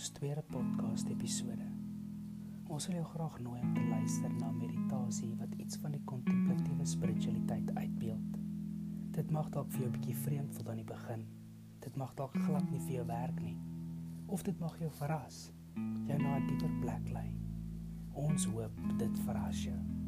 ons tweede podcast episode. Ons wil jou graag nooi om te luister na meditasie wat iets van die kontemplatiewe spiritualiteit uitbeeld. Dit mag dalk vir jou 'n bietjie vreemd voel aan die begin. Dit mag dalk glad nie vir jou werk nie. Of dit mag jou verras. Jou na 'n dieper plek lei. Ons hoop dit verras jou.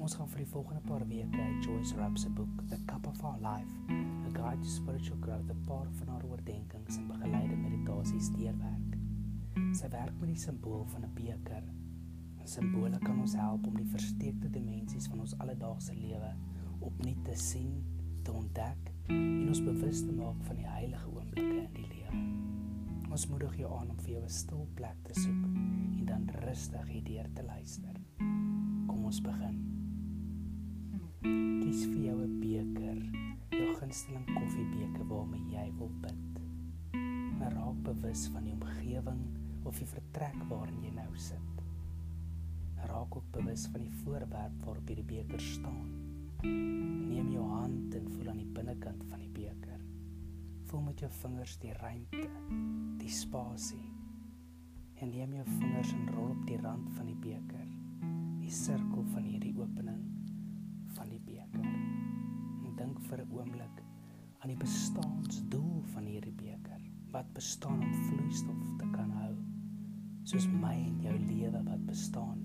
Ons gaan vir die volgende paar weke uit Joyce Rupp se boek The Cup of Our Life, A Guide to Spiritual Growth, 'n paar van haar oordeenkings en begeleide meditasies deurwerk. Sy werk met die simbool van 'n beker. Simbole kan ons help om die versteekte dimensies van ons alledaagse lewe opnuut te sien, te ontdek en ons bewus te maak van die heilige oomblikke in die lewe. Ons moedig jou aan om vir jou 'n stil plek te soek en dan rustig hierdeur te luister. Kom ons begin. Gunsteling koffiebeker waarmee jy wil bid. Maar raak bewus van die omgewing of die vertrek waarin jy nou sit. Raak ook bewus van die voorwerp waarop die beker staan. Neem jou hand en voel aan die binnekant van die beker. Voel met jou vingers die ruimte, die spasie. En neem jou vingers en rol op die rand van die beker, die sirkel van hierdie opening van die beker. En dink vir 'n oomblik aan die bestaansdoel van hierdie beker. Wat bestaan om vloeistof te kan hou? Soos my en jou lewe wat bestaan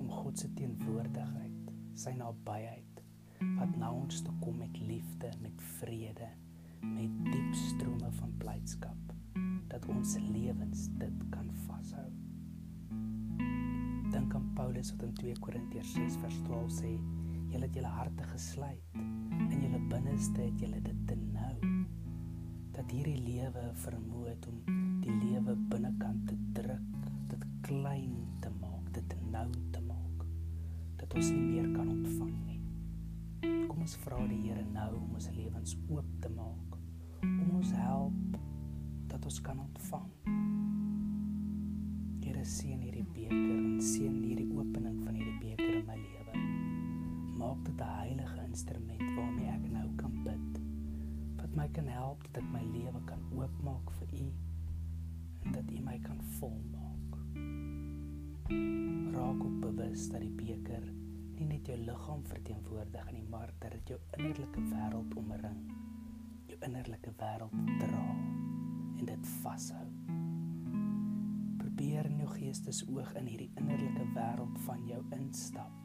om God se teenwoordigheid, sy nabyheid wat na ons toe kom met liefde, met vrede, met diep strome van blydskap dat ons lewens dit kan vashou. Dink aan Paulus wat in 2 Korintiërs 6 vers 12 sê Julle het julle harte gesluit. In julle binneste het julle dit te nou. Dat hierdie lewe vermoë het om die lewe binnekant te druk, dit klein te maak, dit te nou te maak. Dat ons nie meer kan ontvang nie. Kom ons vra die Here nou om ons lewens oop te maak. Om ons help dat ons kan ontvang. Here seën hierdie beker instrument waarmee ek nou kan bid. Wat my kan help dat ek my lewe kan oopmaak vir U en dat U my kan volmaak. Raak op bewus dat die beker nie net jou liggaam verteenwoordig nie, maar dat dit jou innerlike wêreld omring. Jou innerlike wêreld dra en dit vashou. Probeer in jou geestesoog in hierdie innerlike wêreld van jou instap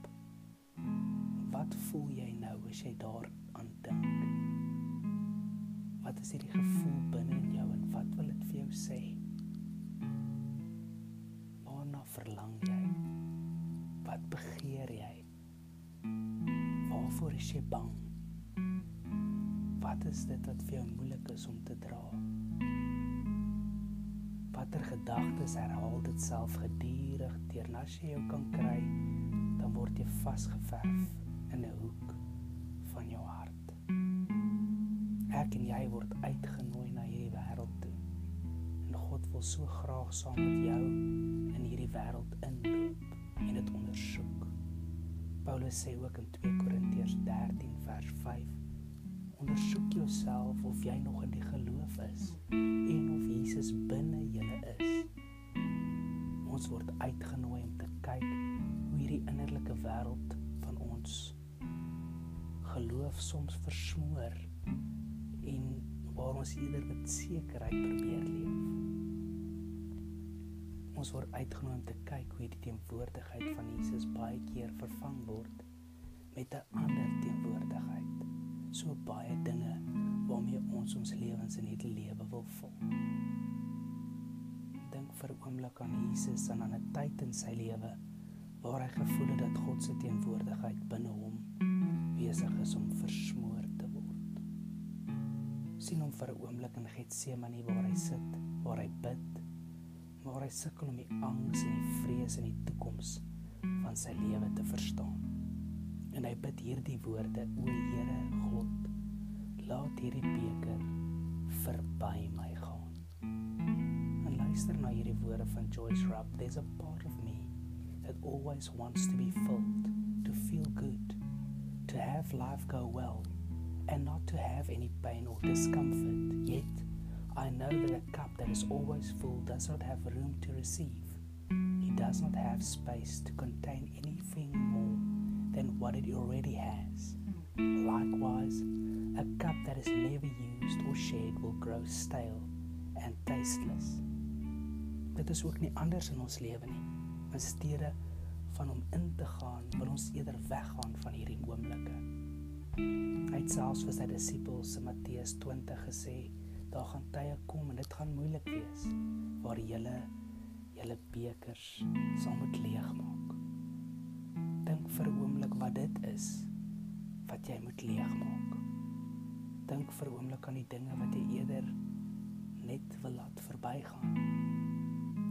wat voel jy nou as jy daaraan dink? Wat is hierdie gevoel binne in jou en wat wil dit vir jou sê? Waarna verlang jy? Wat begeer jy? Waarvoor is jy bang? Wat is dit wat vir jou moeilik is om te dra? Watter gedagtes herhaal dit self gedurig teer as jy jou kan kry, dan word jy vasgeverf in 'n hoek van jou hart. Ek en jy word uitgenooi na hierdie wêreld toe. En God wil so graag saam met jou in hierdie wêreld inloop en dit ondersoek. Paulus sê ook in 2 Korintiërs 13 vers 5: Ondersoek jouself of jy nog in die geloof is en of Jesus binne julle is. Ons word uitgenooi om te kyk hoe hierdie innerlike wêreld geloof soms versmoor en waar ons eerder met sekerheid probeer leef. Ons word uitgenooi om te kyk hoe die teenwoordigheid van Jesus baie keer vervang word met 'n ander teenwoordigheid. So baie dinge waarmee ons ons lewens in hierdie lewe wil vul. Dink vir 'n oomblik aan Jesus en aan 'n tyd in sy lewe waar hy gevoel het dat God se teenwoordigheid binne hom besig is om. Sien hom vir 'n oomblik in Getsemane waar hy sit, waar hy bid, waar hy sukkel om die angs en die vrees in die toekoms van sy lewe te verstaan. En hy bid hierdie woorde: O Here God, laat hierdie beker verby my gaan. En luister na hierdie woorde van Joyce Rupp: There's a part of me that always wants to be filled, to feel good to have life go well and not to have any pain or discomfort. Yet I know that a cup that is always full does not have room to receive. It does not have space to contain anything more than what it already has. Likewise, a cup that is never used or shared will grow stale and tasteless. Dit is ook nie anders in ons lewe nie. In steede van om in te gaan, wil ons eerder weggaan van hierdie oomblikke. Hy het selfs vir sy disippels in Matteus 20 gesê, daar gaan tye kom en dit gaan moeilik wees waar julle julle bekers sal moet leegmaak. Dink vir 'n oomblik wat dit is wat jy moet leegmaak. Dink vir 'n oomblik aan die dinge wat jy eerder net wil laat verbygaan.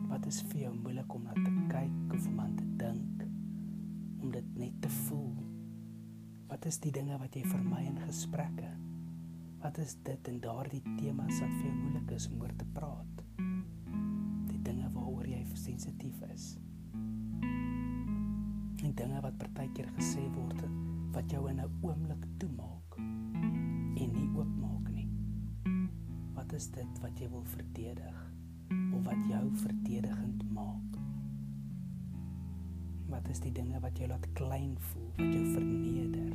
Wat is vir jou moeilik om na te kyk of om aan te dink om dit net te voel? Wat is die dinge wat jy vermy in gesprekke? Wat is dit en daardie temas wat vir jou moeilik is om oor te praat? Die dinge waaroor jy sensitief is. Die dinge wat partykeer gesê word wat jou in 'n oomblik toemaak en nie oopmaak nie. Wat is dit wat jy wil verdedig of wat jou verdedigend maak? Wat is die dinge wat jou laat klein voel, wat jou verneder?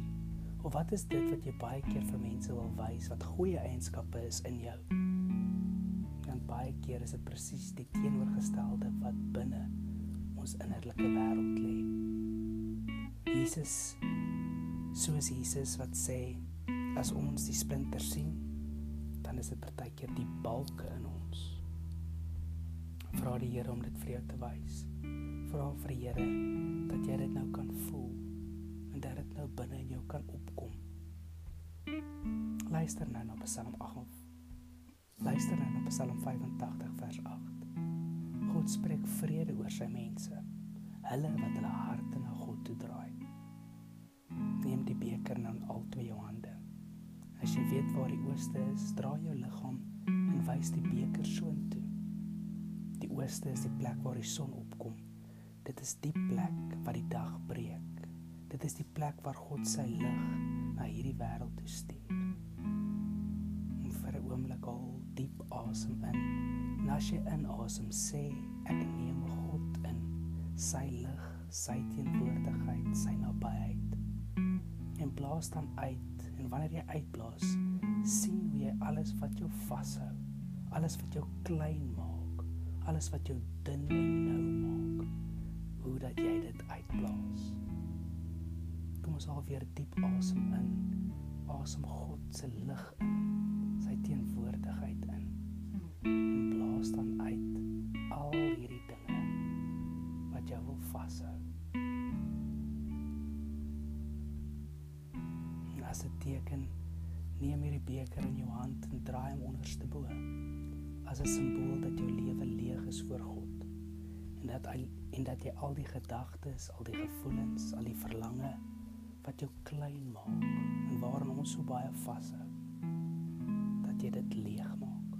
Of wat is dit wat jy baie keer vir mense wil wys wat goeie eienskappe is in jou? En baie keer is dit presies die teenoorgestelde wat binne ons innerlike wêreld lê. Jesus soos Jesus wat sê as ons die splinter sien, dan is dit partykeer die balke in ons. Vra die Here om dit vir jou te wys. Vra vir die Here dat jy dit nou kan voel en dat dit nou binne in jou kan opkom. Luister nou na Psalm 8. Luister nou na Psalm 85 vers 8. God spreek vrede oor sy mense, hulle wat hulle harte na God toe draai. Neem die beker nou in al twee jou hande. As jy weet waar die ooste is, draai jou liggaam en wys die beker soontoe. Die ooste is die plek waar die son opkom. Dit is die plek wat die dag breek. Dit is die plek waar God sy lig na hierdie wêreld toe stuur. En vir 'n oomblik al diep asem in. En as jy inasem, sê ek neem God in, sy lig, sy teenwoordigheid, sy nabyheid. En blaas dan uit. En wanneer jy uitblaas, sien hoe jy alles wat jou vashou, alles wat jou klein maak, alles wat jou dun en nou maak, hoe dat jy dit uitblaas kom ons al weer diep asem in. Asem God se lig in, sy teenwoordigheid in. En blaas dan uit al hierdie dinge wat jou wil vashou. As 'n teken, neem hierdie beker in jou hand en draai hom onderste bo. As 'n simbool dat jou lewe en dat jy al die gedagtes, al die gevoelens, al die verlange wat jou klein maak en waaraan ons so baie vashou dat jy dit leeg maak.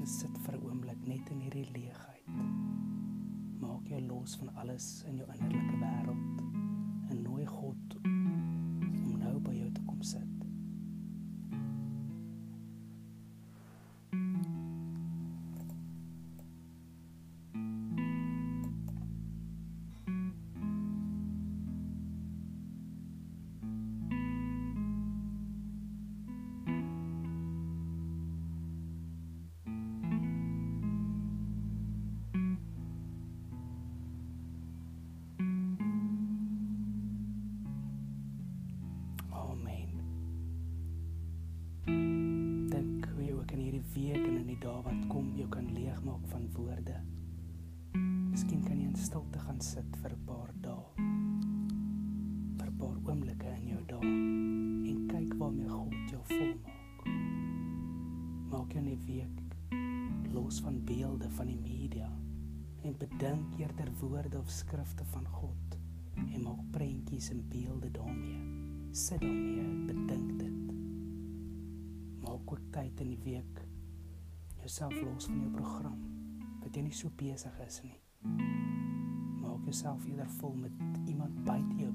Jy sit vir 'n oomblik net in hierdie leegheid. Maak jou los van alles in jou innerlike sit vir 'n paar dae. vir 'n paar oomblikke in jou dag en kyk waarmee God jou volmaak. Maak jou net week los van beelde van die media en bedink eerder woorde of skrifte van God en maak prentjies en beelde daarmee. Sit daarmee, bedink dit. Maak ook tyd in die week jouself los van jou program dat jy nie so besig is nie. Jouself eerder vol met iemand buite jou